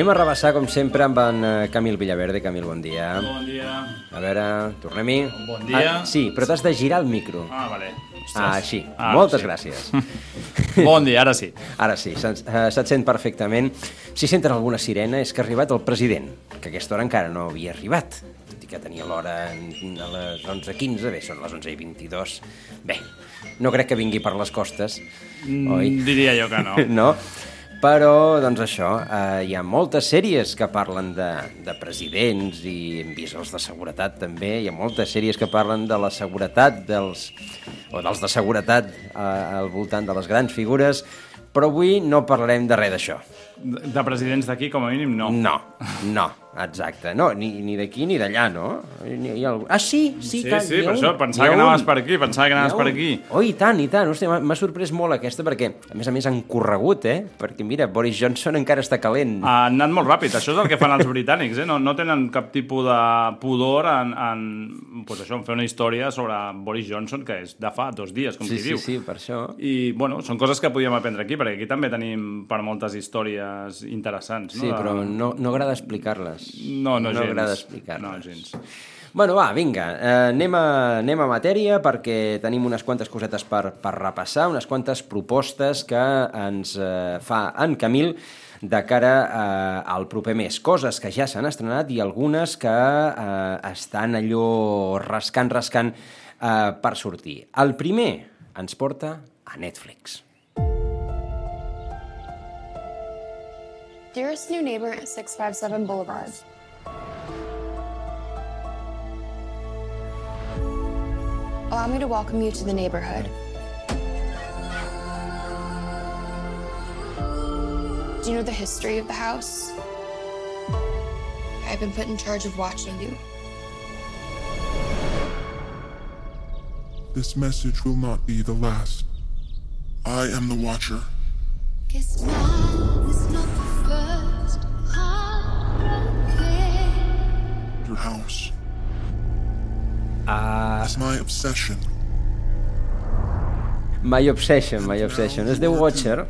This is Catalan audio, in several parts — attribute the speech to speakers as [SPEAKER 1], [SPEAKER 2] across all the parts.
[SPEAKER 1] Anem a rebassar, com sempre, amb en eh, Camil Villaverde. Camil, bon dia.
[SPEAKER 2] Bon dia.
[SPEAKER 1] A veure, tornem-hi.
[SPEAKER 2] Bon dia.
[SPEAKER 1] Ah, sí, però t'has de girar el micro.
[SPEAKER 2] Ah, vale. Ostres.
[SPEAKER 1] Ah, així.
[SPEAKER 2] Ah,
[SPEAKER 1] Moltes
[SPEAKER 2] sí.
[SPEAKER 1] gràcies.
[SPEAKER 2] Bon dia, ara sí.
[SPEAKER 1] Ara sí, se't, eh, se't sent perfectament. Si senten alguna sirena és que ha arribat el president, que a aquesta hora encara no havia arribat, tot i que tenia l'hora a les 11.15, bé, són les 11.22. Bé, no crec que vingui per les costes, oi?
[SPEAKER 2] Mm, Diria jo que no.
[SPEAKER 1] no? Però, doncs això, eh, hi ha moltes sèries que parlen de, de presidents i hem vist els de seguretat també, hi ha moltes sèries que parlen de la seguretat dels, o dels de seguretat eh, al voltant de les grans figures, però avui no parlarem de res d'això.
[SPEAKER 2] De de presidents d'aquí, com a mínim, no.
[SPEAKER 1] No, no, exacte. No, ni, ni d'aquí ni d'allà, no? Hi ha algú... Ah, sí, sí,
[SPEAKER 2] Sí,
[SPEAKER 1] que
[SPEAKER 2] sí, per
[SPEAKER 1] un,
[SPEAKER 2] això, pensava que anaves
[SPEAKER 1] un.
[SPEAKER 2] per aquí, pensava que anaves per aquí.
[SPEAKER 1] Oh, i tant, i tant. Hòstia, m'ha- sorprès molt aquesta, perquè, a més a més, han corregut, eh? Perquè, mira, Boris Johnson encara està calent.
[SPEAKER 2] Ha anat molt ràpid, això és el que fan els britànics, eh? no, no tenen cap tipus de pudor en, en, pues això, en fer una història sobre Boris Johnson, que és de fa dos dies, com
[SPEAKER 1] sí,
[SPEAKER 2] qui
[SPEAKER 1] sí,
[SPEAKER 2] diu.
[SPEAKER 1] sí, per això.
[SPEAKER 2] I, bueno, són coses que podíem aprendre aquí, perquè aquí també tenim per moltes històries interessants. No?
[SPEAKER 1] Sí, però no, no agrada explicar-les.
[SPEAKER 2] No, no,
[SPEAKER 1] no
[SPEAKER 2] gens.
[SPEAKER 1] agrada explicar-les.
[SPEAKER 2] No, gens.
[SPEAKER 1] Bueno, va, vinga, eh, anem, a, anem a matèria perquè tenim unes quantes cosetes per, per repassar, unes quantes propostes que ens eh, fa en Camil de cara eh, al proper mes. Coses que ja s'han estrenat i algunes que eh, estan allò rascant, rascant eh, per sortir. El primer ens porta a Netflix.
[SPEAKER 3] Dearest new neighbor at 657 Boulevard. Allow me to welcome you to the neighborhood. Do you know the history of the house? I've been put in charge of watching you.
[SPEAKER 4] This message will not be the last. I am the Watcher. Your house
[SPEAKER 1] Uh,
[SPEAKER 4] is my obsession.
[SPEAKER 1] My Obsession, My Obsession. És The Watcher.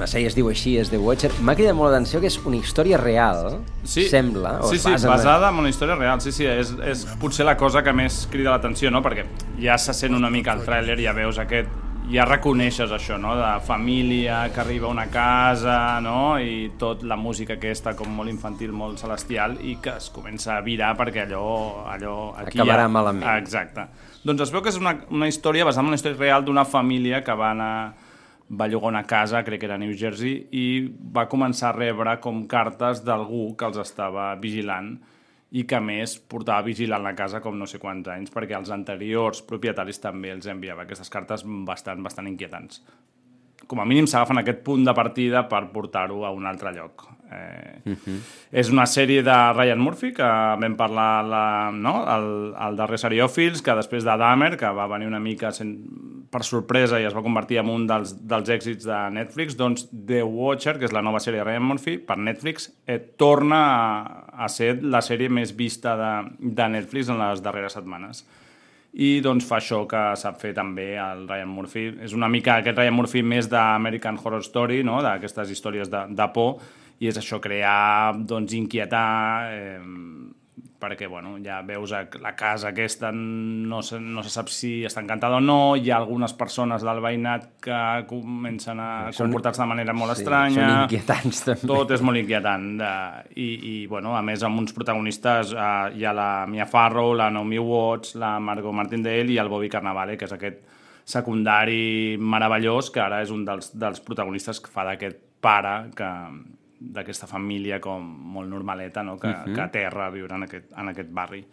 [SPEAKER 1] La sèrie es diu així, és The Watcher. M'ha cridat molt l'atenció que és una història real,
[SPEAKER 2] sí.
[SPEAKER 1] sembla. O
[SPEAKER 2] sí, sí,
[SPEAKER 1] basa en-
[SPEAKER 2] basada en una història real. Sí, sí, és, és potser la cosa que més crida l'atenció, no? Perquè ja se sent una mica el tràiler, ja veus aquest ja reconeixes això, no? De família que arriba a una casa, no? I tot la música aquesta com molt infantil, molt celestial i que es comença a virar perquè allò... allò aquí
[SPEAKER 1] Acabarà
[SPEAKER 2] ja...
[SPEAKER 1] malament.
[SPEAKER 2] Exacte. Doncs es veu que és una, una història basada en una història real d'una família que va anar va llogar una casa, crec que era New Jersey, i va començar a rebre com cartes d'algú que els estava vigilant i que més portava vigilant la casa com no sé quants anys, perquè els anteriors propietaris també els enviava aquestes cartes bastant, bastant inquietants. Com a mínim s'agafen aquest punt de partida per portar-ho a un altre lloc. Eh, uh -huh. És una sèrie de Ryan Murphy, que vam parlar la, no? el, el darrer Seriòfils, que després de Dahmer, que va venir una mica sen... per sorpresa i es va convertir en un dels, dels èxits de Netflix, doncs The Watcher, que és la nova sèrie de Ryan Murphy, per Netflix, eh, torna a, a ser la sèrie més vista de, de Netflix en les darreres setmanes i doncs fa això que sap fer també el Ryan Murphy. És una mica aquest Ryan Murphy més d'American Horror Story, no? d'aquestes històries de, de por, i és això, crear, doncs, inquietar, eh, perquè, bueno, ja veus la casa aquesta, no se, no se sap si està encantada o no, hi ha algunes persones del veïnat que comencen a comportar-se de manera molt
[SPEAKER 1] Sí,
[SPEAKER 2] estranya.
[SPEAKER 1] són inquietants, també.
[SPEAKER 2] Tot és molt inquietant. De, i, I, bueno, a més, amb uns protagonistes eh, hi ha la Mia Farrow, la Naomi Watts, la Margot Martindale i el Bobby Cannavale, que és aquest secundari meravellós, que ara és un dels, dels protagonistes que fa d'aquest pare que, d'aquesta família com molt normaleta, no? que, uh -huh. que aterra a viure en aquest, en aquest barri.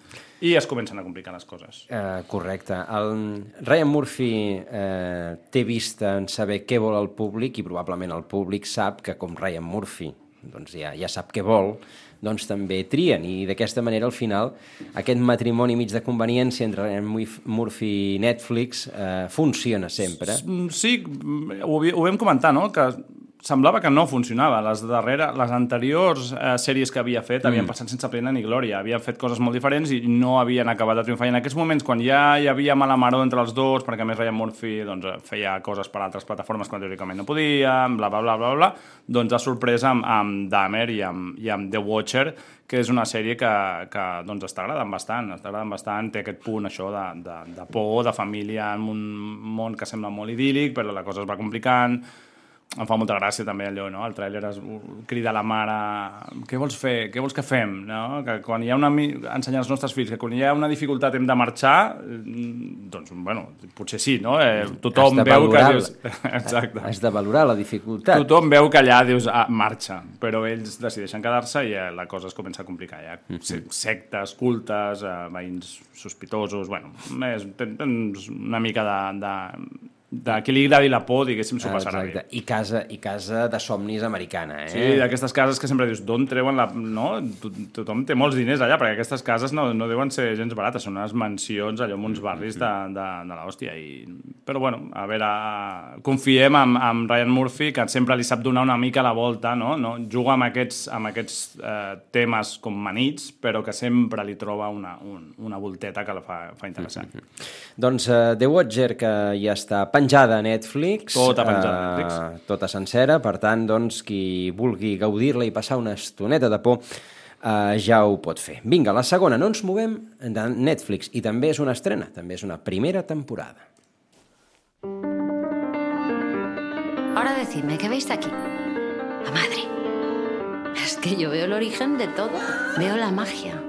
[SPEAKER 2] I es comencen a complicar les coses.
[SPEAKER 1] Uh, correcte. El Ryan Murphy uh, té vista en saber què vol el públic i probablement el públic sap que com Ryan Murphy doncs ja, ja sap què vol, doncs també trien i d'aquesta manera al final aquest matrimoni mig de conveniència entre Ryan Murphy i Netflix eh, funciona sempre.
[SPEAKER 2] Sí, ho, ho vam comentar, no? que semblava que no funcionava. Les darrere, les anteriors eh, sèries que havia fet havien mm. passat sense pena ni glòria. Havien fet coses molt diferents i no havien acabat de triomfar. I en aquests moments, quan ja hi havia mala maró entre els dos, perquè a més Ryan Murphy doncs, feia coses per altres plataformes quan teòricament no podia, bla, bla, bla, bla, bla, doncs ha sorprès amb, amb Dahmer i amb, i amb The Watcher, que és una sèrie que, que doncs, està agradant bastant, està agradant bastant, té aquest punt això de, de, de por, de família en un món que sembla molt idíl·lic, però la cosa es va complicant, em fa molta gràcia també allò, no? El tràiler es crida la mare què vols fer? Què vols que fem? No? Que quan hi ha una... ensenyar als nostres fills que quan hi ha una dificultat hem de marxar mm, doncs, bueno, potser sí, no? Eh, tothom veu que dius...
[SPEAKER 1] Exacte. Has de valorar la dificultat.
[SPEAKER 2] Tothom veu que allà dius, ah, marxa, però ells decideixen quedar-se i eh, la cosa es comença a complicar. Hi ha mm -hmm. sectes, cultes, eh, veïns sospitosos, bueno, és, tens una mica de, de de qui li agradi la por, diguéssim, s'ho passarà Exacte.
[SPEAKER 1] bé. I casa, I casa de somnis americana, eh?
[SPEAKER 2] Sí, d'aquestes cases que sempre dius, d'on treuen la... No? Tothom té molts diners allà, perquè aquestes cases no, no deuen ser gens barates, són unes mansions allò en uns barris de, de, de l'hòstia. I... Però bueno, a veure, confiem en, en Ryan Murphy, que sempre li sap donar una mica la volta, no? no? Juga amb aquests, amb aquests eh, temes com manits, però que sempre li troba una, un, una volteta que la fa, fa interessant. Mm -hmm.
[SPEAKER 1] Doncs uh, The Watcher, que ja està penjada a Netflix.
[SPEAKER 2] Tota penjada a Netflix.
[SPEAKER 1] Uh, tota sencera, per tant, doncs, qui vulgui gaudir-la i passar una estoneta de por uh, ja ho pot fer. Vinga, la segona, no ens movem de Netflix, i també és una estrena, també és una primera temporada.
[SPEAKER 5] Ahora decidme, ¿qué veis aquí? La madre. Es que yo veo el origen de todo. Veo la magia,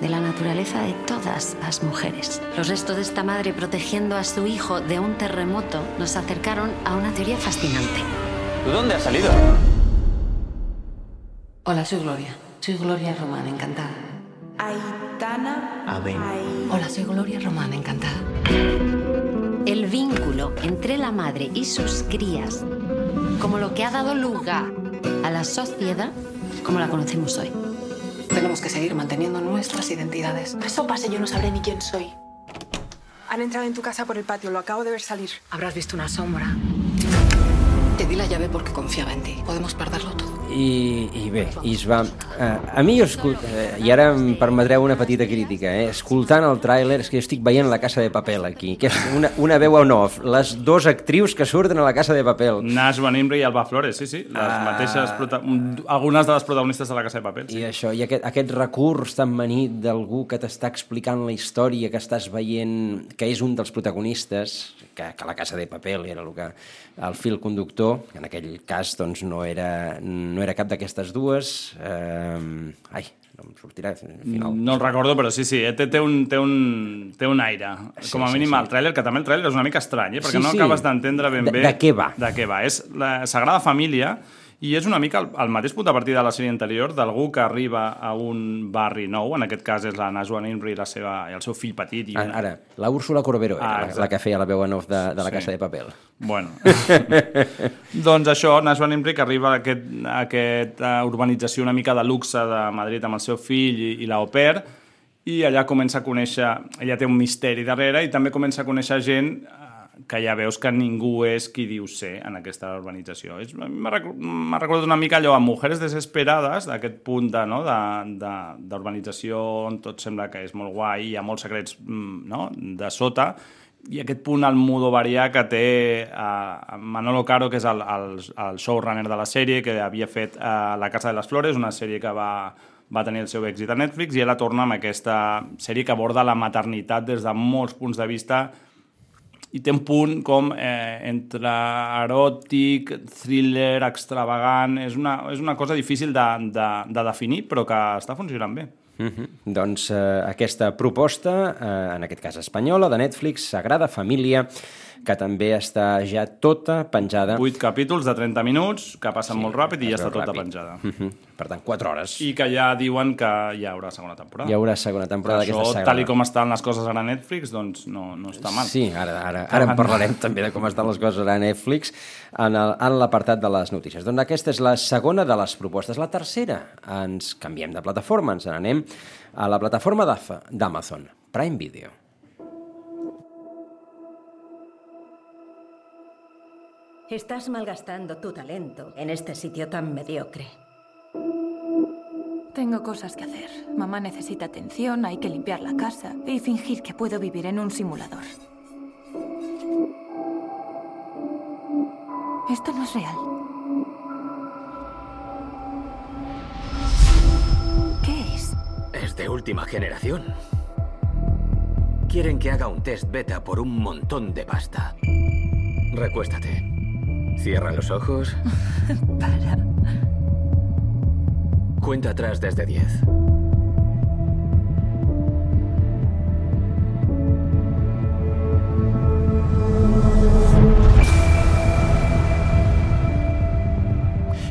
[SPEAKER 5] de la naturaleza de todas las mujeres. Los restos de esta madre protegiendo a su hijo de un terremoto nos acercaron a una teoría fascinante.
[SPEAKER 6] ¿Tú dónde has salido?
[SPEAKER 5] Hola, soy Gloria. Soy Gloria Román, encantada.
[SPEAKER 7] Aitana.
[SPEAKER 6] ver.
[SPEAKER 5] Hola, soy Gloria Román, encantada. El vínculo entre la madre y sus crías, como lo que ha dado lugar a la sociedad como la conocemos hoy. Tenemos que seguir manteniendo nuestras identidades.
[SPEAKER 7] Eso pase, yo no sabré ni quién soy. Han entrado en tu casa por el patio, lo acabo de ver salir.
[SPEAKER 5] Habrás visto una sombra. Te di la llave porque confiaba en ti. Podemos perderlo todo.
[SPEAKER 1] I, i bé, i es va... Uh, a mi, escolt... uh, i ara em permetreu una petita crítica, eh? escoltant el tràiler, és que jo estic veient la Casa de Papel aquí, que és una, una veu en off, les dues actrius que surten a la Casa de Papel.
[SPEAKER 2] Nash Van Imri i Alba Flores, sí, sí, les uh... mateixes, prota... algunes de les protagonistes de la Casa de Papel. Sí.
[SPEAKER 1] I això, i aquest, aquest recurs tan manit d'algú que t'està explicant la història, que estàs veient que és un dels protagonistes, que, que la Casa de Papel era el que el fil conductor, en aquell cas doncs no era, no era cap d'aquestes dues. Eh, ai, no em sortirà al final.
[SPEAKER 2] No el recordo, però sí, sí, eh, té, té, un, té, un, té un aire. Sí, Com a mínim sí, sí. el tràiler, que també el tràiler és una mica estrany, eh, perquè sí, no sí. acabes d'entendre ben
[SPEAKER 1] de,
[SPEAKER 2] bé...
[SPEAKER 1] De què va?
[SPEAKER 2] De què va. És la Sagrada Família, i és una mica el, el mateix punt de partida de la sèrie anterior, d'algú que arriba a un barri nou, en aquest cas és la Najwa Nimri i, la seva, i el seu fill petit. I
[SPEAKER 1] una... Ara, la Úrsula Corberó era ah, la, la que feia la veu en off de, de la sí. Casa de Papel.
[SPEAKER 2] Bueno, doncs això, Najwa Nimri que arriba a, aquest, a aquesta urbanització una mica de luxe de Madrid amb el seu fill i, i la au pair, i allà comença a conèixer, ella té un misteri darrere i també comença a conèixer gent que ja veus que ningú és qui diu ser en aquesta urbanització. M'ha recordat una mica allò amb Mujeres Desesperades, d'aquest punt de, no, d'urbanització on tot sembla que és molt guai, hi ha molts secrets mm, no, de sota, i aquest punt al varià que té uh, Manolo Caro, que és el, el, el showrunner de la sèrie, que havia fet uh, La Casa de les Flores, una sèrie que va, va tenir el seu èxit a Netflix, i ella torna amb aquesta sèrie que aborda la maternitat des de molts punts de vista i té un punt com eh, entre eròtic, thriller, extravagant... És una, és una cosa difícil de, de, de definir, però que està funcionant bé.
[SPEAKER 1] Mm -hmm. Doncs eh, aquesta proposta, eh, en aquest cas espanyola, de Netflix, Sagrada Família, que també està ja tota penjada.
[SPEAKER 2] 8 capítols de 30 minuts, que passen
[SPEAKER 1] Sí,
[SPEAKER 2] molt ràpid i ja
[SPEAKER 1] es
[SPEAKER 2] està tota
[SPEAKER 1] ràpid.
[SPEAKER 2] penjada.
[SPEAKER 1] Mhm. Per tant, 4 hores.
[SPEAKER 2] I que ja diuen que hi haurà segona temporada.
[SPEAKER 1] Hi haurà segona temporada d'aquesta saga.
[SPEAKER 2] tal i com estan les coses ara a Netflix, doncs no, no està mal.
[SPEAKER 1] Sí, ara, ara, ara en parlarem també de com estan les coses a Netflix en l'apartat de les notícies. Doncs aquesta és la segona de les propostes. La tercera, ens canviem de plataforma, ens n'anem a la plataforma d'Amazon, Prime Video.
[SPEAKER 6] Estás malgastando tu talento en este sitio tan mediocre.
[SPEAKER 7] Tengo cosas que hacer. Mamá necesita atención, hay que limpiar la casa y fingir que puedo vivir en un simulador. Esto no es real. ¿Qué es?
[SPEAKER 8] Es de última generación. Quieren que haga un test beta por un montón de pasta. Recuéstate. Cierra los ojos.
[SPEAKER 7] Para.
[SPEAKER 8] Cuenta atrás desde 10.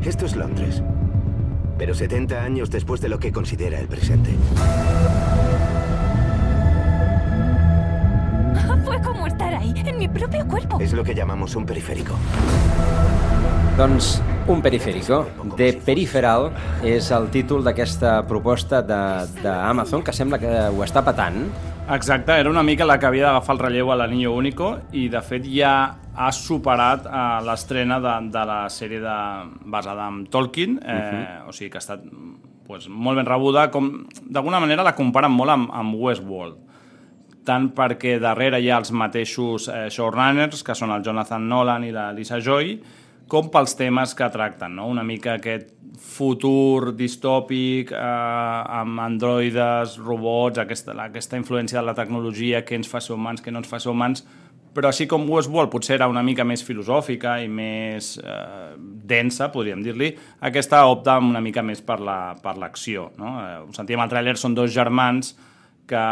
[SPEAKER 9] Esto es Londres. Pero 70 años después de lo que considera el presente.
[SPEAKER 7] Propio cuerpo.
[SPEAKER 9] Es lo que llamamos un periférico.
[SPEAKER 1] Doncs un periférico. De Peripheral és el títol d'aquesta proposta de- d'Amazon, que sembla que ho està patant.
[SPEAKER 2] Exacte, era una mica la que havia d'agafar el relleu a l'Anillo Único i de fet ja ha superat eh, l'estrena de, de la sèrie de, basada en Tolkien, eh, o sigui que ha estat pues, molt ben rebuda, com d'alguna manera la comparen molt amb, amb Westworld tant perquè darrere hi ha els mateixos eh, showrunners, que són el Jonathan Nolan i la Lisa Joy, com pels temes que tracten, no? una mica aquest futur distòpic eh, amb androides, robots, aquesta, aquesta influència de la tecnologia, que ens fa ser humans, que no ens fa ser humans, però així com Westworld potser era una mica més filosòfica i més eh, densa, podríem dir-li, aquesta opta una mica més per la- per l'acció. La, no? eh, ho sentíem al tràiler, són dos germans que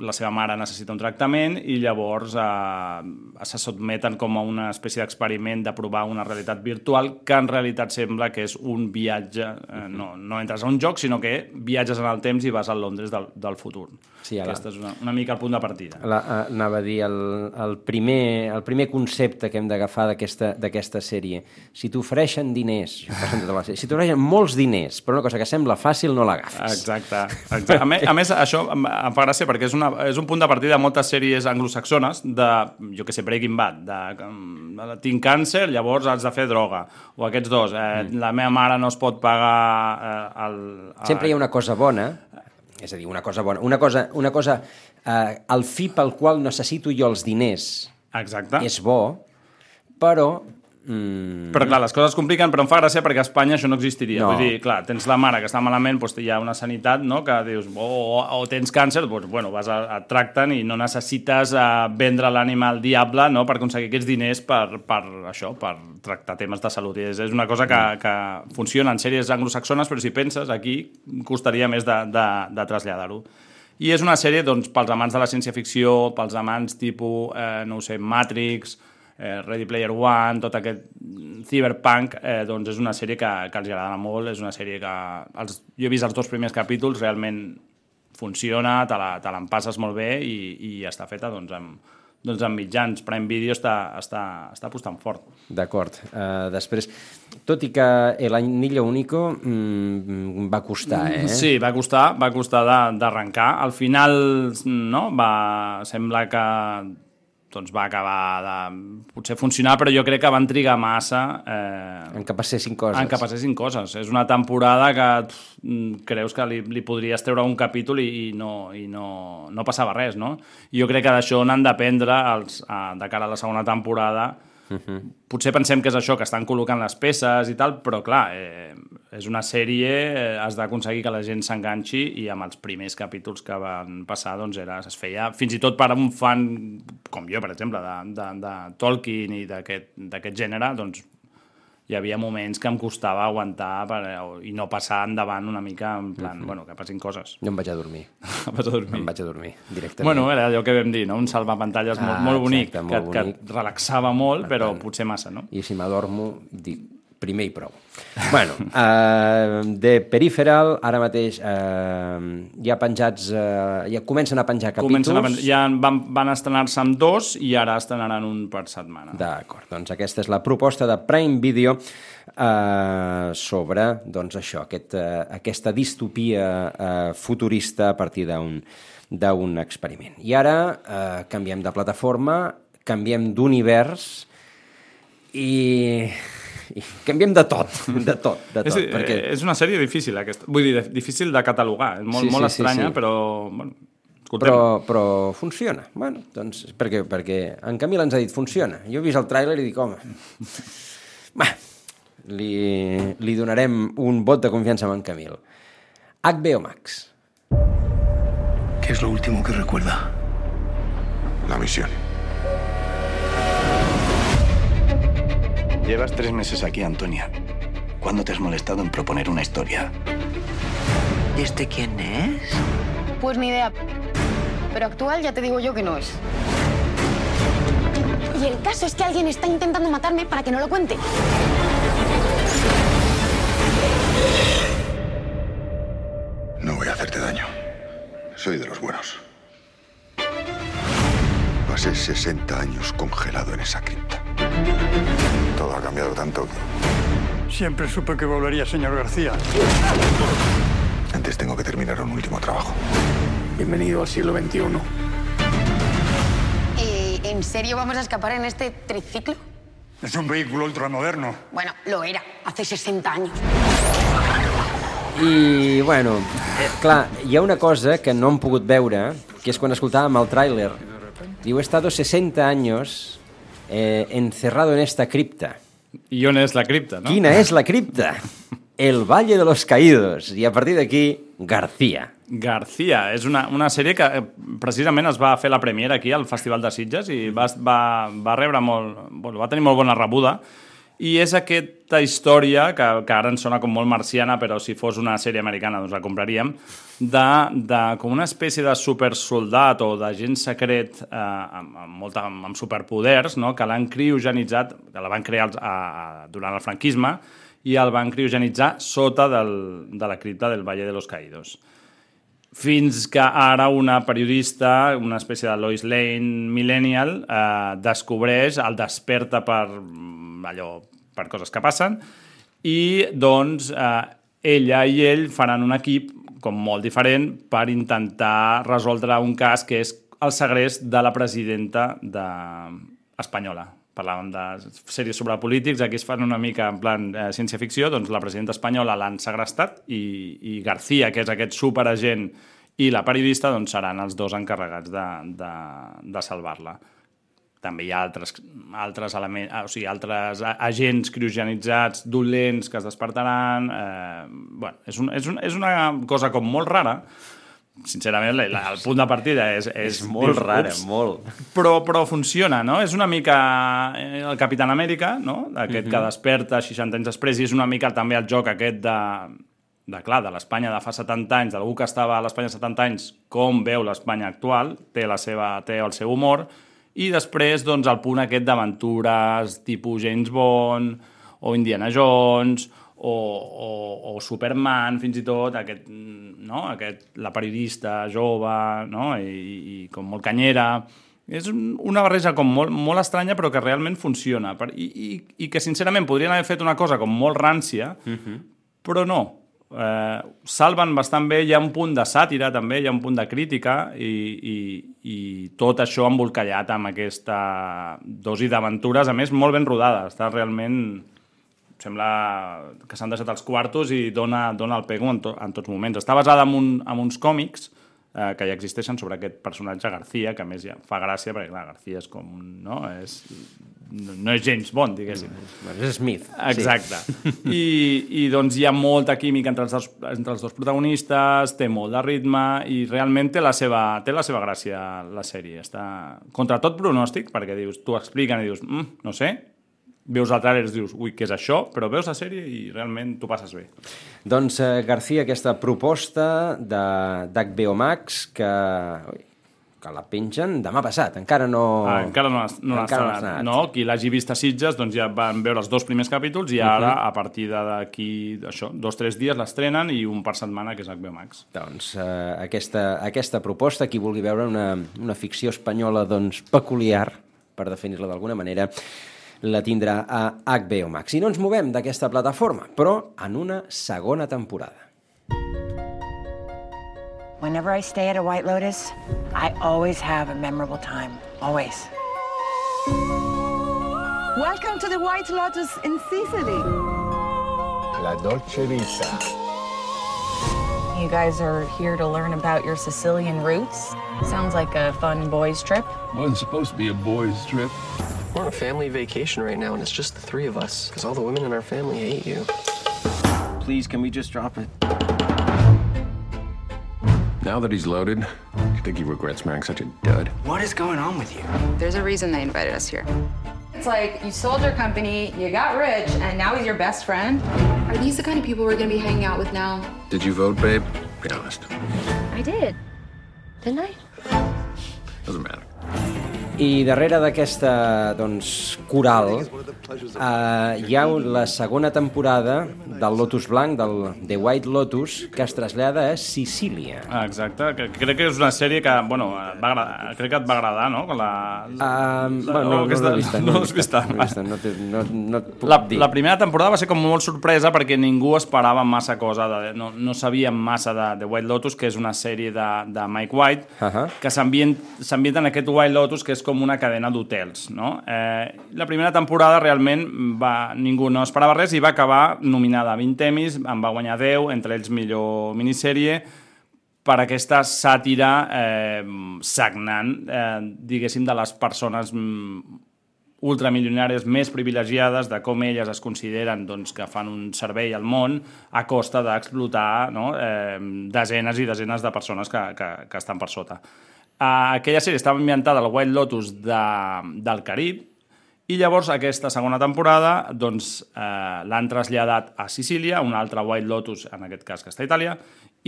[SPEAKER 2] la seva mare necessita un tractament i llavors eh, se sotmeten com a una espècie d'experiment de provar una realitat virtual que en realitat sembla que és un viatge, eh, no, no entres a un joc, sinó que viatges en el temps i vas al Londres del, del futur.
[SPEAKER 1] Sí, la-
[SPEAKER 2] Aquest és una, una mica el punt de partida.
[SPEAKER 1] La, eh, anava a dir, el, el, primer, el primer concepte que hem d'agafar d'aquesta sèrie. Si t'ofereixen diners, tota si t'ofereixen molts diners per una cosa que sembla fàcil, no l'agafes.
[SPEAKER 2] Exacte. exacte. A, més, a més, això em, em fa gràcia perquè és, una, és un punt de partida de moltes sèries anglosaxones de, jo que sé, Breaking Bad, de, de tinc càncer, llavors has de fer droga. O aquests dos, eh, mm. la meva mare no es pot pagar eh, el, el...
[SPEAKER 1] Sempre hi ha una cosa bona, és a dir, una cosa bona, una cosa, una cosa eh, el fi pel qual necessito jo els diners
[SPEAKER 2] Exacte.
[SPEAKER 1] és bo, però... Mm,
[SPEAKER 2] Però clar, les coses es compliquen, però em fa gràcia perquè a Espanya això no existiria.
[SPEAKER 1] No.
[SPEAKER 2] Vull dir, clar, tens la mare que està malament, doncs hi ha una sanitat, no?, que dius, o, o, o tens càncer, doncs, bueno, vas a, et tracten i no necessites uh, vendre l'ànima al diable, no?, per aconseguir aquests diners per, per això, per tractar temes de salut. I és, és una cosa que, que funciona en sèries anglosaxones, però si penses, aquí costaria més de, de, de traslladar-ho. I és una sèrie, doncs, pels amants de la ciència-ficció, pels amants tipus, eh, no sé, Matrix, eh, Ready Player One, tot aquest cyberpunk, eh, doncs és una sèrie que, que els agrada molt, és una sèrie que... Els, jo he vist els dos primers capítols, realment funciona, te l'empasses molt bé i, i està feta doncs, amb, doncs amb mitjans. Prime Video està, està, està apostant fort.
[SPEAKER 1] D'acord. Uh, després, tot i que l'Anillo Único mm, va costar, eh?
[SPEAKER 2] Sí, va costar, va costar d'arrencar. Al final, no, va, sembla que doncs va acabar de potser funcionar, però jo crec que van trigar massa eh,
[SPEAKER 1] En que passessin coses.
[SPEAKER 2] en que passessin coses. És una temporada que pff, mm, creus que li, li podries treure un capítol i, i, no, i no, no passava res, no? Jo crec que d'això n'han d'aprendre a, de cara a la segona temporada.
[SPEAKER 1] Uh -huh.
[SPEAKER 2] Potser pensem que és això, que estan col·locant les peces i tal, però clar, eh, és una sèrie, eh, has d'aconseguir que la gent s'enganxi i amb els primers capítols que van passar doncs era, es feia, fins i tot per a un fan com jo, per exemple, de, de, de Tolkien i d'aquest gènere, doncs hi havia moments que em costava aguantar per, i no passar endavant una mica en plan,
[SPEAKER 1] Mhm.
[SPEAKER 2] bueno, que passin coses.
[SPEAKER 1] Jo em vaig a dormir.
[SPEAKER 2] Vas a dormir.
[SPEAKER 1] Em vaig a dormir, directament.
[SPEAKER 2] Bueno, era allò que vam dir, no? un salvapantalles
[SPEAKER 1] Ah,
[SPEAKER 2] molt, molt bonic,
[SPEAKER 1] exacte,
[SPEAKER 2] que,
[SPEAKER 1] molt
[SPEAKER 2] que
[SPEAKER 1] bonic.
[SPEAKER 2] et relaxava molt, però potser massa, no?
[SPEAKER 1] I si m'adormo, dic, primer i prou. bueno, uh, de Peripheral, ara mateix uh, ja penjats, uh, ja comencen a penjar capítols.
[SPEAKER 2] Comencen a, pen- ja van, van estrenar-se amb dos i ara estrenaran un per setmana.
[SPEAKER 1] D'acord, doncs aquesta és la proposta de Prime Video eh, sobre doncs això, aquest, eh, aquesta distopia eh, futurista a partir d'un d'un experiment. I ara eh, canviem de plataforma, canviem d'univers i, i canviem de tot, de tot, de tot.
[SPEAKER 2] és,
[SPEAKER 1] perquè...
[SPEAKER 2] és una sèrie difícil, aquesta. Vull dir, difícil de catalogar. És molt,
[SPEAKER 1] Sí, sí,
[SPEAKER 2] molt
[SPEAKER 1] sí,
[SPEAKER 2] estranya,
[SPEAKER 1] sí.
[SPEAKER 2] però... Bueno, escoltem.
[SPEAKER 1] Però, però funciona. Bueno, doncs, perquè, perquè en Camil ens ha dit funciona. Jo he vist el tràiler i dic, home... Va, li, li donarem un vot de confiança amb en Camil. HBO Max.
[SPEAKER 9] ¿Qué es lo último que recuerda?
[SPEAKER 4] La misión.
[SPEAKER 10] Llevas tres meses aquí, Antonia. ¿Cuándo te has molestado en proponer una historia?
[SPEAKER 11] ¿Y este quién es?
[SPEAKER 3] Pues ni idea. Pero actual ya te digo yo que no es. Y el caso es que alguien está intentando matarme para que no lo cuente.
[SPEAKER 4] No voy a hacerte daño. Soy de los buenos. Pasé 60 años congelado en esa cripta. Todo ha cambiado tanto
[SPEAKER 12] Siempre supe que volvería, señor García.
[SPEAKER 4] antes tengo que terminar un último trabajo.
[SPEAKER 9] Bienvenido al siglo XXI.
[SPEAKER 3] Eh, ¿En serio vamos a escapar en este triciclo?
[SPEAKER 12] Es un vehículo ultramoderno.
[SPEAKER 3] Bueno, lo era, hace 60 años.
[SPEAKER 1] I, bueno, eh, clar, hi ha una cosa que no hem pogut veure, que és quan escoltàvem el tràiler. Diu, he estado 60 años eh, encerrado en esta cripta.
[SPEAKER 2] I on és la cripta, no?
[SPEAKER 1] Quina és la cripta? El Valle de los Caídos. I a partir d'aquí, García.
[SPEAKER 2] García, és una, una sèrie que eh, precisament es va fer la premiera aquí al Festival de Sitges i va, va, va rebre molt, bueno, va tenir molt bona rebuda i és aquesta història, que, que ara ens sona com molt marciana, però si fos una sèrie americana doncs la compraríem, de, de com una espècie de supersoldat o d'agent secret eh, amb, amb, molta, amb superpoders, no? que l'han criogenitzat, que la van crear als- a, a, durant el franquisme, i el van criogenitzar sota del, de la cripta del Valle de los Caídos fins que ara una periodista, una espècie de Lois Lane millennial, eh, descobreix, el desperta per mm, allò, per coses que passen, i doncs eh, ella i ell faran un equip com molt diferent per intentar resoldre un cas que és el segrest de la presidenta de... espanyola. Parlàvem de sèries sobre polítics, aquí es fan una mica en plan eh, ciència-ficció, doncs la presidenta espanyola l'han segrestat i, i García, que és aquest superagent, i la periodista doncs, seran els dos encarregats de, de, de salvar-la. També hi ha altres, altres, elements, o sigui, altres agents criogenitzats, dolents, que es despertaran... Eh, bueno, és, un, és, un, és una cosa com molt rara, sincerament, la, la, el punt de partida és... És,
[SPEAKER 1] És molt
[SPEAKER 2] dius,
[SPEAKER 1] rara,
[SPEAKER 2] ups,
[SPEAKER 1] molt.
[SPEAKER 2] Però, però funciona, no? És una mica eh, el Capitán Amèrica, no? Aquest
[SPEAKER 1] Mhm.
[SPEAKER 2] que desperta 60 anys després i és una mica també el joc aquest de, de clar, de l'Espanya de fa 70 anys, d'algú que estava a l'Espanya 70 anys, com veu l'Espanya actual, té, la seva, té el seu humor, i després doncs, el punt aquest d'aventures tipus James Bond o Indiana Jones o, o, o Superman, fins i tot, aquest, no? aquest, la periodista jove no? I, i com molt canyera. És un, una barreja com molt, molt estranya però que realment funciona. Per, i, i, I que sincerament podrien haver fet una cosa com molt rància, però no. Eh, salven bastant bé, hi ha un punt de sàtira també, hi ha un punt de crítica i, i, i tot això embolcallat amb aquesta dosi d'aventures, a més molt ben rodada, està realment sembla que s'han deixat els quartos i dona, dona el pego en, to, en tots moments. Està basada en, un, en uns còmics eh, que ja existeixen sobre aquest personatge García, que a més ja fa gràcia, perquè clar, García és com. No, és, no és James Bond, diguéssim.
[SPEAKER 1] Bueno, és Smith.
[SPEAKER 2] Exacte.
[SPEAKER 1] Sí.
[SPEAKER 2] I, I doncs hi ha molta química entre els, dos, entre els dos protagonistes, té molt de ritme i realment té la seva, té la seva gràcia la sèrie. Està contra tot pronòstic, perquè dius, tu expliquen i dius, mm, no sé, veus el tràiler i dius, ui, què és això? Però veus la sèrie i realment t'ho passes bé.
[SPEAKER 1] Doncs, eh, García, aquesta proposta de- d'HBO Max que, ui, que la pengen demà passat. Encara no...
[SPEAKER 2] Ah, encara no, no l'ha
[SPEAKER 1] no
[SPEAKER 2] estrenat.
[SPEAKER 1] estrenat.
[SPEAKER 2] No, qui l'hagi vist a Sitges doncs ja van veure els dos primers capítols i ara, a partir d'aquí, això, dos o tres dies l'estrenen i un per setmana, que és HBO Max.
[SPEAKER 1] Doncs eh, aquesta, aquesta proposta, qui vulgui veure una, una ficció espanyola doncs, peculiar, per definir-la d'alguna manera, la tindrà a HBO Max. I no ens movem d'aquesta plataforma, però en una segona temporada.
[SPEAKER 13] Whenever I stay at a White Lotus, I always have a memorable time. Always.
[SPEAKER 14] Welcome to the White Lotus in Sicily.
[SPEAKER 15] La Dolce Vita.
[SPEAKER 16] You guys are here to learn about your Sicilian roots. Sounds like a fun boys' trip.
[SPEAKER 15] Wasn't supposed to be a boys' trip.
[SPEAKER 17] We're on a family vacation right now, and it's just the three of us, because all the women in our family hate you.
[SPEAKER 18] Please, can we just drop it?
[SPEAKER 19] Now that he's loaded, do you think he regrets marrying such a dud?
[SPEAKER 18] What is going on with you?
[SPEAKER 20] There's a reason they invited us here. It's like you sold your company, you got rich, and now he's your best friend.
[SPEAKER 3] Are these the kind of people we're gonna be hanging out with now?
[SPEAKER 19] Did you vote, babe? Be honest.
[SPEAKER 3] I did. Didn't I?
[SPEAKER 19] Doesn't matter.
[SPEAKER 1] I darrere d'aquesta doncs, coral eh, hi ha la segona temporada del Lotus Blanc, del The White Lotus, que es trasllada a Sicília.
[SPEAKER 2] Ah, exacte, que crec que és una sèrie que, bueno, va agradar, crec que et va agradar, no? La,
[SPEAKER 1] Uh, bueno, no, no,
[SPEAKER 2] aquesta-
[SPEAKER 1] no l'he vista.
[SPEAKER 2] no
[SPEAKER 1] l'he
[SPEAKER 2] l'has vista.
[SPEAKER 1] No, vista, no, té- no, no et puc
[SPEAKER 2] La,
[SPEAKER 1] dir.
[SPEAKER 2] la primera temporada va ser com molt sorpresa perquè ningú esperava massa cosa, de, no, no sabíem massa de, de White Lotus, que és una sèrie de, de Mike White,
[SPEAKER 1] Uh -huh.
[SPEAKER 2] que s'ambient- s'ambienta en aquest White Lotus, que és com una cadena d'hotels. No? Eh, la primera temporada realment va, ningú no esperava res i va acabar nominada a 20 Emmys, en va guanyar 10, entre ells millor minissèrie, per aquesta sàtira eh, sagnant, eh, diguéssim, de les persones mm, ultramilionàries més privilegiades de com elles es consideren doncs, que fan un servei al món a costa d'explotar no? eh, desenes i desenes de persones que, que, que estan per sota. Uh, aquella sèrie estava ambientada al White Lotus de, del Carib i llavors aquesta segona temporada doncs, eh, l'han traslladat a Sicília, un altre White Lotus, en aquest cas que està a Itàlia,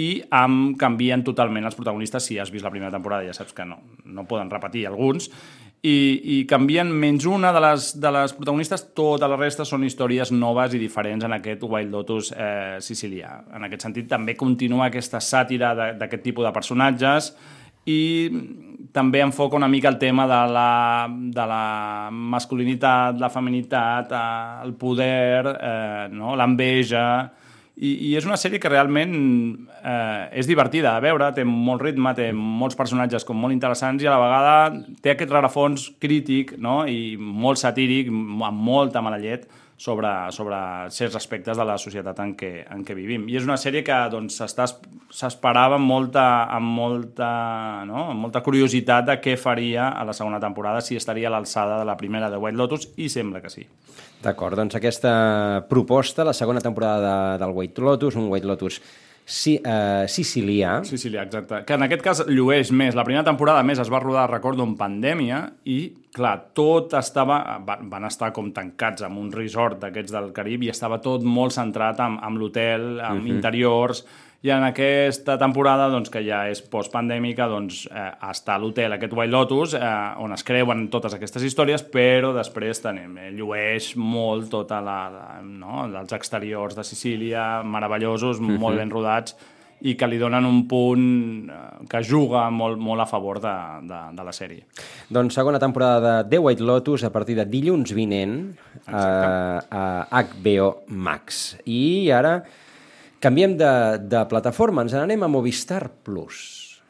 [SPEAKER 2] i amb, canvien totalment els protagonistes. Si has vist la primera temporada ja saps que no, no poden repetir alguns. I, i canvien menys una de les, de les protagonistes, tota la resta són històries noves i diferents en aquest Wild Lotus eh, sicilià. En aquest sentit, també continua aquesta sàtira d'aquest tipus de personatges i també enfoca una mica el tema de la, de la masculinitat, la feminitat, eh, el poder, eh, no? l'enveja... I, I és una sèrie que realment eh, és divertida a veure, té molt ritme, té molts personatges com molt interessants i a la vegada té aquest rarafons crític no? i molt satíric, amb molta mala llet, sobre, sobre certs aspectes de la societat en què, en què vivim. I és una sèrie que doncs, s'esperava amb molta, amb, molta, no? amb molta curiositat de què faria a la segona temporada, si estaria a l'alçada de la primera de White Lotus, i sembla que sí.
[SPEAKER 1] D'acord, doncs aquesta proposta, la segona temporada de, del White Lotus, un White Lotus si, eh, sicilià,
[SPEAKER 2] Sicília, exacte. Que en aquest cas llueix més. La primera temporada, més, es va rodar, recordo, en pandèmia i, clar, tot estava... Van, estar com tancats en un resort d'aquests del Carib i estava tot molt centrat en, en l'hotel, en
[SPEAKER 1] Mhm.
[SPEAKER 2] interiors... I en aquesta temporada, doncs, que ja és postpandèmica, doncs, eh, està a l'hotel aquest White Lotus, eh, on es creuen totes aquestes històries, però després tenim, eh, llueix molt tota la, la, no? els exteriors de Sicília, meravellosos,
[SPEAKER 1] Mhm.
[SPEAKER 2] molt ben rodats, i que li donen un punt eh, que juga molt, molt a favor de, de, de la sèrie.
[SPEAKER 1] doncs segona temporada de The White Lotus a partir de dilluns vinent eh, a HBO Max. I ara canviem de, de plataforma, ens n'anem a Movistar Plus.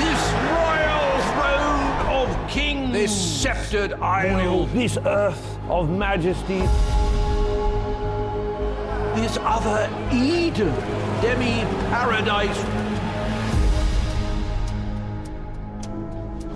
[SPEAKER 21] This royal throne of kings. This sceptered isle.
[SPEAKER 22] This earth of majesty.
[SPEAKER 21] This other Eden. Demi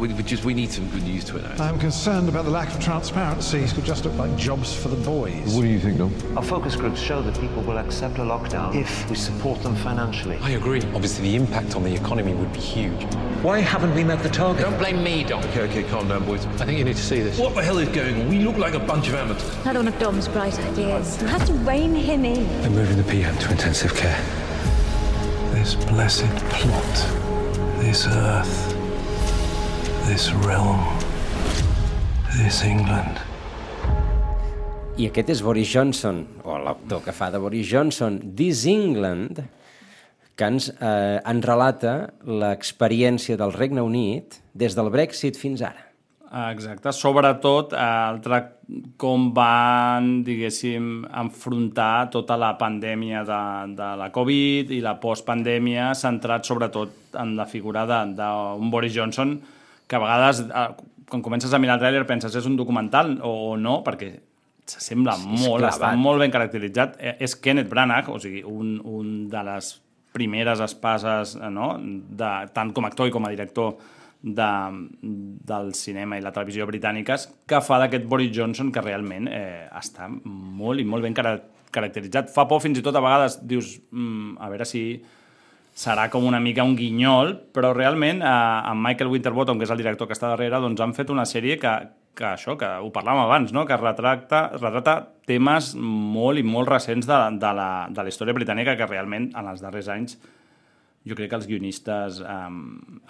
[SPEAKER 15] we, we just we need some good news to announce.
[SPEAKER 23] I'm concerned about the lack of transparency. It could just look like jobs for the boys.
[SPEAKER 15] What do you think, Dom?
[SPEAKER 11] Our focus groups show that people will accept a lockdown if we support them financially.
[SPEAKER 24] I agree. Obviously, the impact on the economy would be huge.
[SPEAKER 21] Why haven't we met the target?
[SPEAKER 24] Don't blame me, Dom.
[SPEAKER 15] Okay, okay, calm down, boys.
[SPEAKER 24] I think you need to see this.
[SPEAKER 21] What the hell is going on? We look like a bunch of amateurs.
[SPEAKER 25] Another one of Dom's bright ideas. You have to rein him in.
[SPEAKER 24] They're moving the PM to intensive care.
[SPEAKER 21] This blessed plot, this earth, this realm, this England.
[SPEAKER 1] I aquest és Boris Johnson, o l'actor que fa de Boris Johnson, This England, que ens, eh, ens relata l'experiència del Regne Unit des del Brexit fins ara.
[SPEAKER 2] Exacte, sobretot eh, el trac com van, diguéssim, enfrontar tota la pandèmia de, de la Covid i la postpandèmia, centrat sobretot en la figura d'un Boris Johnson que a vegades, eh, quan comences a mirar el tràiler, penses és un documental o, no, perquè s'assembla
[SPEAKER 1] Sí,
[SPEAKER 2] molt,
[SPEAKER 1] clavat.
[SPEAKER 2] està molt ben caracteritzat. Eh, És Kenneth Branagh, o sigui, un, un de les primeres espases, eh, no? de, tant com a actor i com a director de, del cinema i la televisió britàniques, que fa d'aquest Boris Johnson que realment eh, està molt i molt ben cara caracteritzat. Fa por fins i tot a vegades dius, mm, a veure si serà com una mica un guinyol, però realment eh, amb Michael Winterbottom, que és el director que està darrere, doncs han fet una sèrie que, que això, que ho parlàvem abans, no? que retracta, retrata temes molt i molt recents de, de, la, de la història britànica que realment en els darrers anys jo crec que els guionistes eh,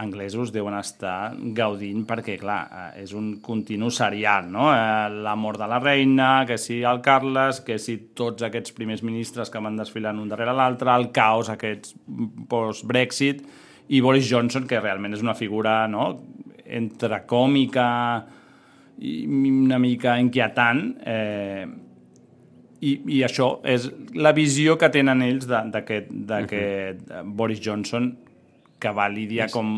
[SPEAKER 2] anglesos deuen estar gaudint perquè, clar, eh, és un continu serial, no? Eh, la mort de la reina, que si el Carles, que si tots aquests primers ministres que van desfilant un darrere l'altre, el caos aquests post-Brexit, i Boris Johnson, que realment és una figura no? entre còmica i una mica inquietant, eh, i, i això és la visió que tenen ells d'aquest d'aquest Boris Johnson que va lidiar com,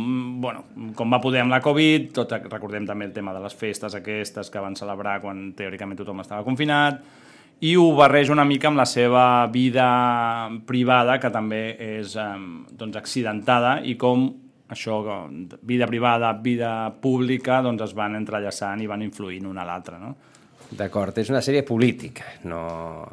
[SPEAKER 2] bueno, com va poder amb la Covid, tot, recordem també el tema de les festes aquestes que van celebrar quan teòricament tothom estava confinat, i ho barreja una mica amb la seva vida privada, que també és doncs, accidentada, i com això, vida privada, vida pública, doncs es van entrellaçant i van influint una a l'altra, no?
[SPEAKER 1] D'acord, és una sèrie política, no...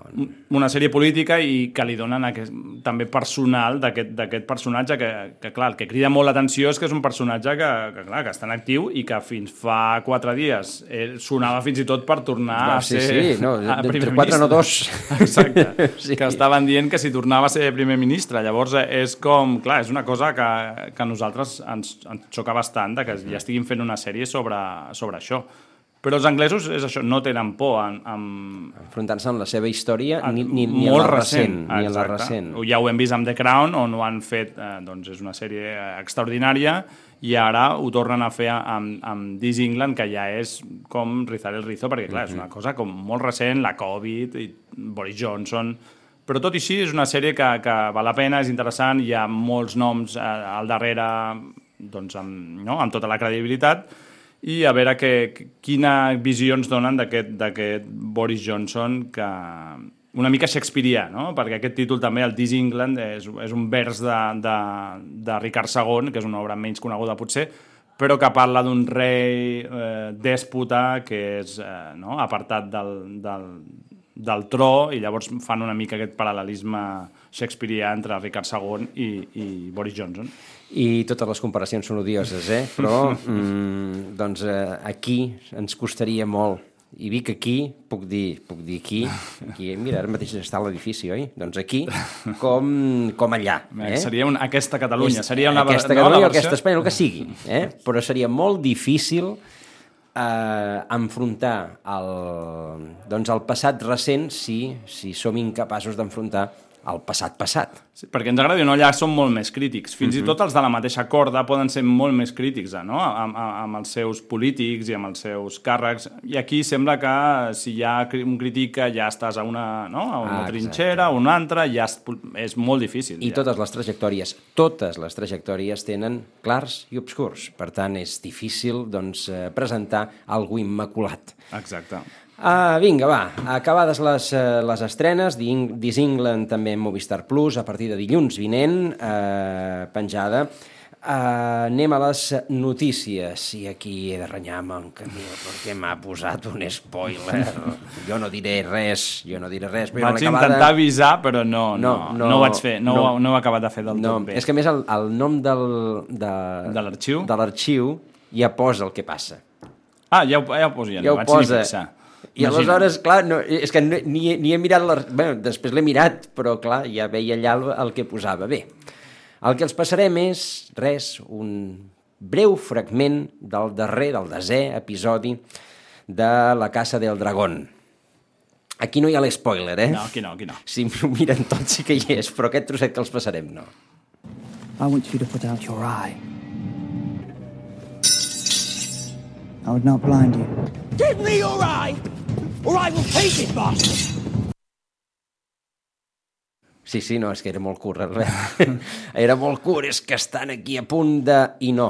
[SPEAKER 2] una sèrie política i que li donen aquest, també personal d'aquest personatge que, que, clar, el que crida molt l'atenció és que és un personatge que, que, clar, que està en actiu i que fins fa quatre dies eh, sonava fins i tot per tornar
[SPEAKER 1] No,
[SPEAKER 2] a
[SPEAKER 1] sí,
[SPEAKER 2] ser
[SPEAKER 1] sí, no,
[SPEAKER 2] a
[SPEAKER 1] d'entre
[SPEAKER 2] primer
[SPEAKER 1] quatre no dos.
[SPEAKER 2] Exacte,
[SPEAKER 1] Sí.
[SPEAKER 2] que estaven dient que si tornava a ser primer ministre. Llavors eh, és com, clar, és una cosa que, que a nosaltres ens, ens xoca bastant de que ja estiguin fent una sèrie sobre, sobre això. Però els anglesos és això, no tenen por en, en,
[SPEAKER 1] Enfrontant-se amb la seva història, ni, ni, ni en
[SPEAKER 2] molt
[SPEAKER 1] la
[SPEAKER 2] recent,
[SPEAKER 1] recent, ni en la recent.
[SPEAKER 2] Ja ho hem vist amb The Crown, on ho han fet, eh, doncs és una sèrie eh, extraordinària, i ara ho tornen a fer amb, amb This England, que ja és com rizar el rizo, perquè clar, és una cosa com molt recent, la Covid, i Boris Johnson... Però tot i així és una sèrie que, que val la pena, és interessant, hi ha molts noms eh, al darrere doncs, amb, no? amb tota la credibilitat, i a veure que, quina visió ens donen d'aquest Boris Johnson que una mica shakespearià, no? perquè aquest títol també, el This England, és, és un vers de, de, de Ricard II, que és una obra menys coneguda potser, però que parla d'un rei eh, dèspota que és eh, no? apartat del, del, del tro i llavors fan una mica aquest paral·lelisme shakespearià entre Ricard II i, i Boris Johnson.
[SPEAKER 1] I totes les comparacions són odioses, eh? Però, mm, doncs, eh, aquí ens costaria molt. I dic aquí, puc dir, puc dir aquí, aquí, mira, ara mateix està l'edifici, oi? Doncs aquí, com, com allà. Eh?
[SPEAKER 2] Seria una, aquesta Catalunya,
[SPEAKER 1] És-
[SPEAKER 2] seria una...
[SPEAKER 1] Aquesta
[SPEAKER 2] no,
[SPEAKER 1] Catalunya
[SPEAKER 2] la
[SPEAKER 1] o aquesta
[SPEAKER 2] versió-
[SPEAKER 1] Espanya, el que sigui. Eh? Però seria molt difícil eh, enfrontar el, doncs el passat recent si, si som incapaços d'enfrontar el passat passat.
[SPEAKER 2] Sí, perquè ens agradi o no, allà són molt més crítics. Fins
[SPEAKER 1] Mhm.
[SPEAKER 2] i tot els de la mateixa corda poden ser molt més crítics eh, no? amb, amb, els seus polítics i amb els seus càrrecs. I aquí sembla que si hi ha un crític ja estàs a una, no? a una
[SPEAKER 1] Ah,
[SPEAKER 2] trinxera, a una altra, ja és, és molt difícil.
[SPEAKER 1] I
[SPEAKER 2] ja.
[SPEAKER 1] totes les trajectòries, totes les trajectòries tenen clars i obscurs. Per tant, és difícil doncs, eh, presentar algú immaculat.
[SPEAKER 2] Exacte.
[SPEAKER 1] Ah, vinga, va, acabades les, eh, les estrenes, This England també en Movistar Plus, a partir de dilluns vinent, eh, penjada. Uh, anem a les notícies i aquí he de renyar amb en Camil perquè m'ha posat un spoiler jo no diré res jo no diré res però
[SPEAKER 2] Vaig
[SPEAKER 1] jo
[SPEAKER 2] intentar
[SPEAKER 1] acabada...
[SPEAKER 2] avisar, però no, no, no, no ho vaig fer, no, no. no ho he acabat de fer del
[SPEAKER 1] no,
[SPEAKER 2] tot bé.
[SPEAKER 1] és que a més el, el nom del, de,
[SPEAKER 2] De l'arxiu?
[SPEAKER 1] de l'arxiu ja posa el que passa
[SPEAKER 2] Ah, ja ho, ja ho poso, ja,
[SPEAKER 1] ja
[SPEAKER 2] no
[SPEAKER 1] ho
[SPEAKER 2] vaig
[SPEAKER 1] posa
[SPEAKER 2] ni fixar.
[SPEAKER 1] I aleshores, clar, no, és que no, ni, ni he mirat la, bueno, després l'he mirat però clar, ja veia allà el, el que posava bé, el que els passarem és, res, un breu fragment del darrer, del desè episodi de La Casa del Dragón. Aquí no hi ha l'espoiler, eh?
[SPEAKER 2] No, aquí no, aquí no.
[SPEAKER 1] Si m'ho miren tots sí que hi és, però aquest trosset que els passarem no.
[SPEAKER 26] I want you to put out your eye. I would not blind you.
[SPEAKER 27] Give me your eye, or I will take it, bastard!
[SPEAKER 1] Sí, sí, no, és que era molt curt, era molt curt, és que estan aquí a punt de... I no.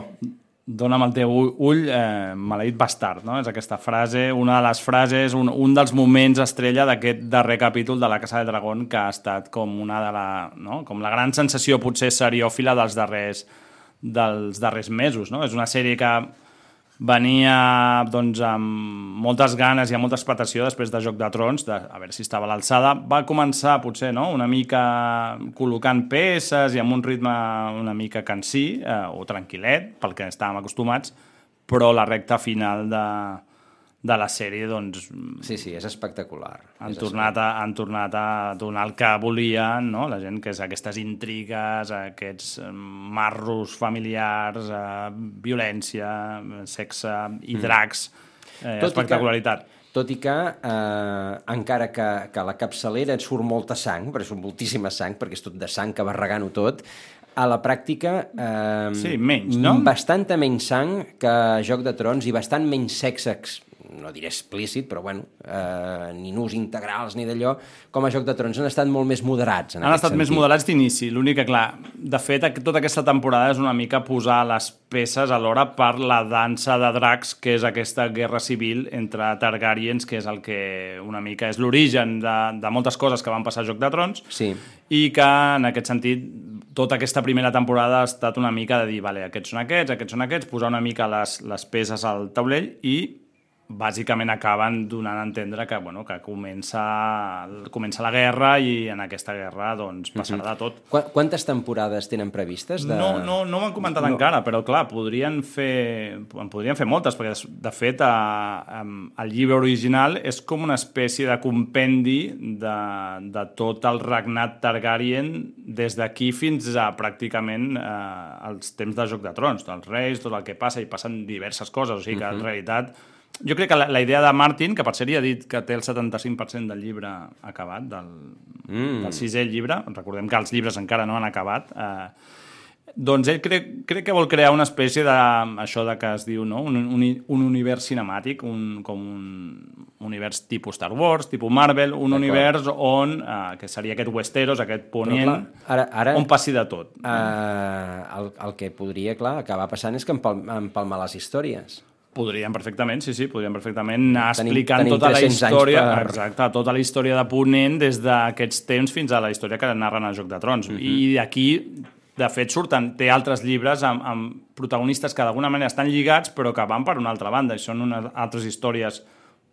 [SPEAKER 2] Dóna'm el teu ull, eh, maleït bastard, no? És aquesta frase, una de les frases, un, un dels moments estrella d'aquest darrer capítol de La Casa del Dragón que ha estat com una de la... No? Com la gran sensació potser seriòfila dels darrers, dels darrers mesos, no? És una sèrie que venia doncs, amb moltes ganes i amb molta expectació després de Joc de Trons, de, a veure si estava a l'alçada. Va començar, potser, no? una mica col·locant peces i amb un ritme una mica cansí eh, o tranquil·let, pel que estàvem acostumats, però la recta final de, de la sèrie, doncs...
[SPEAKER 1] Sí, sí, és espectacular.
[SPEAKER 2] Han,
[SPEAKER 1] és
[SPEAKER 2] tornat a, han tornat a donar el que volien, no? la gent, que és aquestes intrigues, aquests eh, marros familiars, eh, violència, sexe i dracs, eh,
[SPEAKER 1] Tot i
[SPEAKER 2] espectacularitat.
[SPEAKER 1] Que, tot i que, eh, encara que, que la capçalera et surt molta sang, perquè surt moltíssima sang, perquè és tot de sang que va regant-ho tot, a la pràctica... Eh,
[SPEAKER 2] Sí, menys, no?
[SPEAKER 1] Bastanta menys sang que Joc de Trons i bastant menys sexe ex- no diré explícit, però bueno, eh, ni nus integrals ni d'allò, com a Joc de Trons han estat molt més moderats. En
[SPEAKER 2] Han estat més
[SPEAKER 1] sentit.
[SPEAKER 2] moderats d'inici. L'únic que, clar, de fet, tota aquesta temporada és una mica posar les peces alhora per la dansa de dracs, que és aquesta guerra civil entre Targaryens, que és el que una mica és l'origen de, de moltes coses que van passar a Joc de Trons,
[SPEAKER 1] Sí.
[SPEAKER 2] i que, en aquest sentit, tota aquesta primera temporada ha estat una mica de dir, vale, aquests són aquests, aquests són aquests, posar una mica les, les peces al taulell i bàsicament acaben donant a entendre que, bueno, que comença, comença la guerra i en aquesta guerra doncs, passarà de tot.
[SPEAKER 1] Qu quantes temporades tenen previstes? De...
[SPEAKER 2] No, no, no ho han comentat no. encara, però clar, podrien fer, en podrien fer moltes, perquè de fet a, a, el llibre original és com una espècie de compendi de, de tot el regnat Targaryen des d'aquí fins a pràcticament eh, els temps de Joc de Trons, dels reis, tot el que passa, i passen diverses coses, o sigui que
[SPEAKER 1] Mhm.
[SPEAKER 2] en realitat jo crec que la, la idea de Martin, que per ja ha dit que té el 75% del llibre acabat, del,
[SPEAKER 1] Mm.
[SPEAKER 2] del sisè llibre, recordem que els llibres encara no han acabat, eh, doncs ell crec, crec que vol crear una espècie de, això de que es diu, no? un, un, un univers cinemàtic, un, com un univers tipus Star Wars, tipus Marvel, un univers on, eh, que seria aquest Westeros, aquest ponent,
[SPEAKER 1] clar, ara- ara-
[SPEAKER 2] on passi de tot.
[SPEAKER 1] Uh, el, el que podria, clar, acabar passant és que empal empalmar les històries.
[SPEAKER 2] Podrien perfectament, sí, sí, podrien perfectament anar
[SPEAKER 1] Tenim-
[SPEAKER 2] explicant
[SPEAKER 1] tenim
[SPEAKER 2] tota la
[SPEAKER 1] 300 anys
[SPEAKER 2] història,
[SPEAKER 1] per-
[SPEAKER 2] exacte, tota la història de Ponent des d'aquests temps fins a la història que narren a Joc de Trons.
[SPEAKER 1] Mhm.
[SPEAKER 2] I d'aquí, de fet, surten, té altres llibres amb, amb protagonistes que d'alguna manera estan lligats però que van per una altra banda i són unes altres històries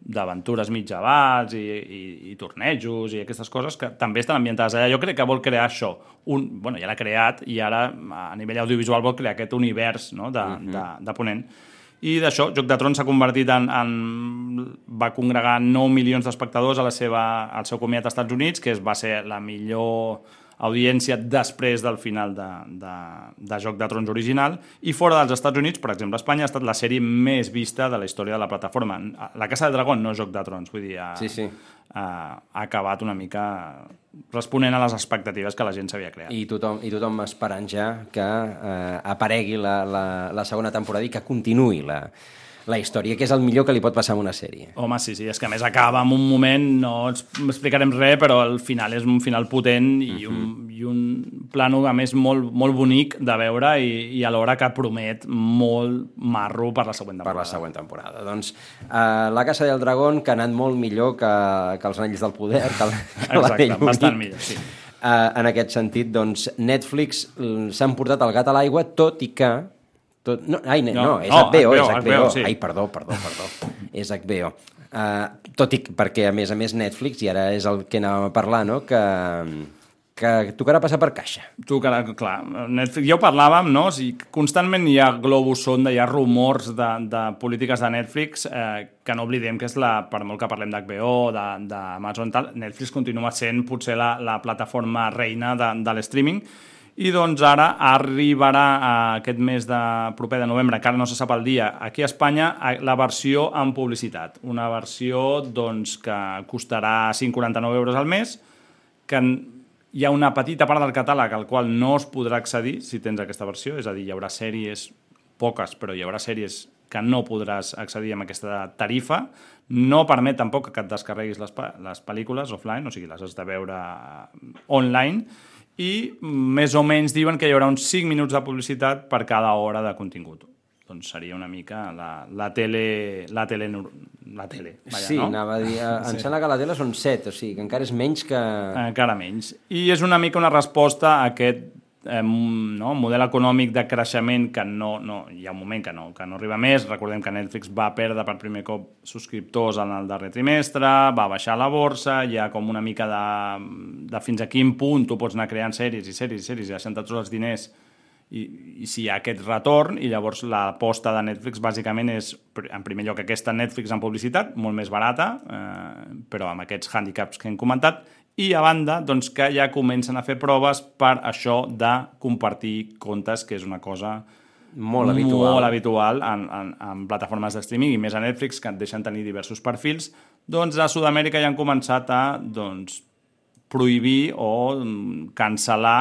[SPEAKER 2] d'aventures mitjavals i, i, i tornejos i aquestes coses que també estan ambientades allà. Jo crec que vol crear això. Un, bueno, ja l'ha creat i ara a nivell audiovisual vol crear aquest univers no, de,
[SPEAKER 1] Mhm.
[SPEAKER 2] de, de Ponent. I d'això, Joc de Trons s'ha convertit en, en... va congregar 9 milions d'espectadors a la seva, al seu comiat als Estats Units, que és, va ser la millor audiència després del final de, de, de Joc de Trons original, i fora dels Estats Units, per exemple, Espanya ha estat la sèrie més vista de la història de la plataforma. La Casa del Dragón, no Joc de Trons, vull dir, ha,
[SPEAKER 1] Sí, sí.
[SPEAKER 2] Ha, ha acabat una mica responent a les expectatives que la gent s'havia creat.
[SPEAKER 1] I tothom, i tothom esperant ja que eh, aparegui la, la, la segona temporada i que continuï la, la història, que és el millor que li pot passar a una sèrie.
[SPEAKER 2] Home, sí, sí, és que a més acaba en un moment, no ens explicarem res, però el final és un final potent i, un, i un plano, a més, molt, molt bonic de veure i, i alhora que promet molt marro per la següent temporada.
[SPEAKER 1] Per la següent temporada. Doncs uh, La Casa del Dragón, que ha anat molt millor que, que els Anells del Poder, que, la- que
[SPEAKER 2] Exacte, bastant millor, sí.
[SPEAKER 1] Uh, en aquest sentit, doncs, Netflix mm, s'han portat el gat a l'aigua, tot i que... Tot, no, ai, no,
[SPEAKER 2] No,
[SPEAKER 1] és
[SPEAKER 2] no,
[SPEAKER 1] HBO, és
[SPEAKER 2] HBO,
[SPEAKER 1] HBO.
[SPEAKER 2] HBO, sí.
[SPEAKER 1] Ai, perdó, perdó, perdó. és HBO. Uh, tot i que, perquè, a més a més, Netflix, i ara és el que anàvem a parlar, no?, que, que tocarà passar per caixa.
[SPEAKER 2] Que, clar, Netflix, ja ho parlàvem, no? O sigui, constantment hi ha globus sonda, hi ha rumors de, de polítiques de Netflix eh, que no oblidem que és la, per molt que parlem d'HBO, d'Amazon, tal, Netflix continua sent potser la, la plataforma reina de, de l'streaming i doncs ara arribarà a aquest mes de proper de novembre, encara no se sap el dia, aquí a Espanya la versió amb publicitat. Una versió doncs, que costarà 5,49 euros al mes, que hi ha una petita part del catàleg al qual no es podrà accedir si tens aquesta versió, és a dir, hi haurà sèries poques, però hi haurà sèries que no podràs accedir amb aquesta tarifa. No permet tampoc que et descarreguis les, les pel·lícules offline, o sigui, les has de veure online, i més o menys diuen que hi haurà uns 5 minuts de publicitat per cada hora de contingut. Doncs seria una mica la, la tele... La tele, la tele vaja,
[SPEAKER 1] sí,
[SPEAKER 2] no?
[SPEAKER 1] anava a dir, eh, em
[SPEAKER 2] Sí.
[SPEAKER 1] sembla que la tele són 7, o sigui, que encara és menys que...
[SPEAKER 2] Encara menys. I és una mica una resposta a aquest eh, no, model econòmic de creixement que no, no, hi ha un moment que no, que no arriba més. Recordem que Netflix va perdre per primer cop subscriptors en el darrer trimestre, va baixar la borsa, hi ha com una mica de, de fins a quin punt tu pots anar creant sèries i sèries i sèries i deixant tots els diners i, i si hi ha aquest retorn i llavors l'aposta de Netflix bàsicament és en primer lloc aquesta Netflix en publicitat, molt més barata eh, però amb aquests hàndicaps que hem comentat i a banda doncs, que ja comencen a fer proves per això de compartir comptes que és una cosa
[SPEAKER 1] Molt habitual.
[SPEAKER 2] molt habitual en, en, en plataformes de streaming i més a Netflix que et deixen tenir diversos perfils doncs a Sud-amèrica ja han començat a doncs, prohibir o mm, cancel·lar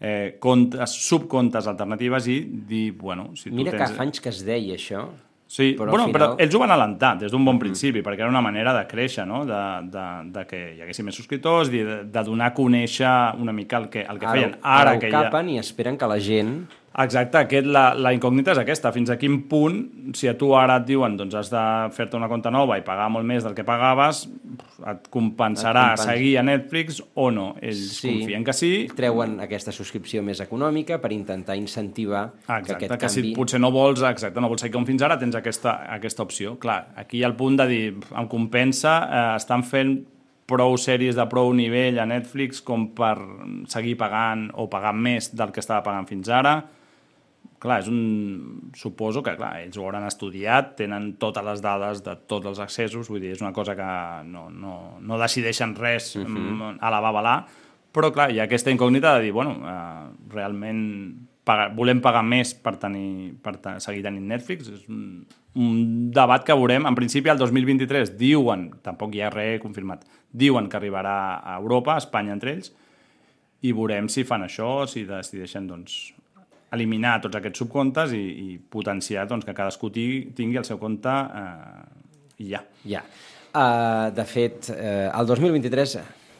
[SPEAKER 2] eh, comptes, subcomptes alternatives i dir, bueno, si tu
[SPEAKER 1] Mira que
[SPEAKER 2] tens...
[SPEAKER 1] fa anys que es deia això.
[SPEAKER 2] Sí,
[SPEAKER 1] però
[SPEAKER 2] bueno,
[SPEAKER 1] al
[SPEAKER 2] però
[SPEAKER 1] final-
[SPEAKER 2] ells ho van alentar des d'un bon principi, perquè era una manera de créixer, no? de, de, de que hi haguessin més subscriptors, de, de donar a conèixer una mica el que, el que
[SPEAKER 1] Ara,
[SPEAKER 2] feien.
[SPEAKER 1] ara,
[SPEAKER 2] que
[SPEAKER 1] ho
[SPEAKER 2] ha...
[SPEAKER 1] capen i esperen que la gent...
[SPEAKER 2] Exacte, aquest, la, la incògnita és aquesta, fins a quin punt, si a tu ara et diuen doncs has de fer-te una compte nova i pagar molt més del que pagaves, et compensarà
[SPEAKER 1] Et
[SPEAKER 2] seguir a Netflix o no. Ells
[SPEAKER 1] Sí.
[SPEAKER 2] confien que sí.
[SPEAKER 1] Treuen aquesta subscripció més econòmica per intentar incentivar
[SPEAKER 2] Ah,
[SPEAKER 1] que
[SPEAKER 2] exacte,
[SPEAKER 1] aquest
[SPEAKER 2] que
[SPEAKER 1] canvi...
[SPEAKER 2] si potser no vols, exacte, no vols seguir com fins ara, tens aquesta, aquesta opció. Clar, aquí hi ha el punt de dir, em compensa, eh, estan fent prou sèries de prou nivell a Netflix com per seguir pagant o pagar més del que estava pagant fins ara. Clar, és un... Suposo que, clar, ells ho hauran estudiat, tenen totes les dades de tots els accessos, vull dir, és una cosa que no, no, no decideixen res uh -huh. a la babalà, però, clar, hi ha aquesta incògnita de dir, bueno, eh, realment pagar, volem pagar més per, tenir, per te, seguir tenint Netflix, és un, un debat que veurem, en principi el 2023 diuen, tampoc hi ha res confirmat, diuen que arribarà a Europa, a Espanya entre ells, i veurem si fan això, si decideixen doncs, eliminar tots aquests subcomptes i, i potenciar doncs, que cadascú ti- tingui el seu compte eh, ja.
[SPEAKER 1] Ja. Uh, de fet, uh, el 2023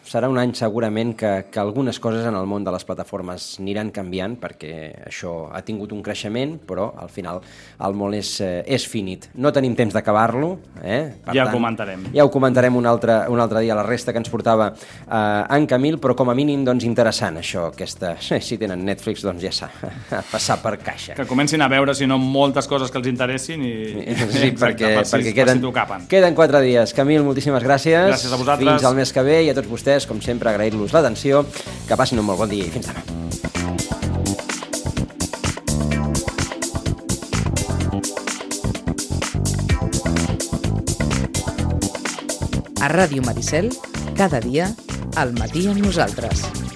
[SPEAKER 1] serà un any segurament que, que algunes coses en el món de les plataformes aniran canviant perquè això ha tingut un creixement, però al final el món és, eh, és finit. No tenim temps d'acabar-lo. Eh? Per
[SPEAKER 2] Ja ho comentarem.
[SPEAKER 1] Ja ho comentarem un altre, un altre dia, la resta que ens portava eh, en Camil, però com a mínim doncs, interessant això, aquesta, si tenen Netflix doncs ja s'ha passar per caixa.
[SPEAKER 2] Que comencin a veure, si no, moltes coses que els interessin i...
[SPEAKER 1] Sí,
[SPEAKER 2] Exacte,
[SPEAKER 1] perquè,
[SPEAKER 2] per si,
[SPEAKER 1] perquè
[SPEAKER 2] per
[SPEAKER 1] queden,
[SPEAKER 2] si t'ho capen.
[SPEAKER 1] queden quatre dies. Camil, moltíssimes gràcies.
[SPEAKER 2] Gràcies a vosaltres.
[SPEAKER 1] Fins al mes que ve i a tots vostès, com sempre, agrair-los l'atenció. Que passin un molt bon dia i fins demà.
[SPEAKER 28] A Ràdio Maricel, cada dia, al matí amb nosaltres.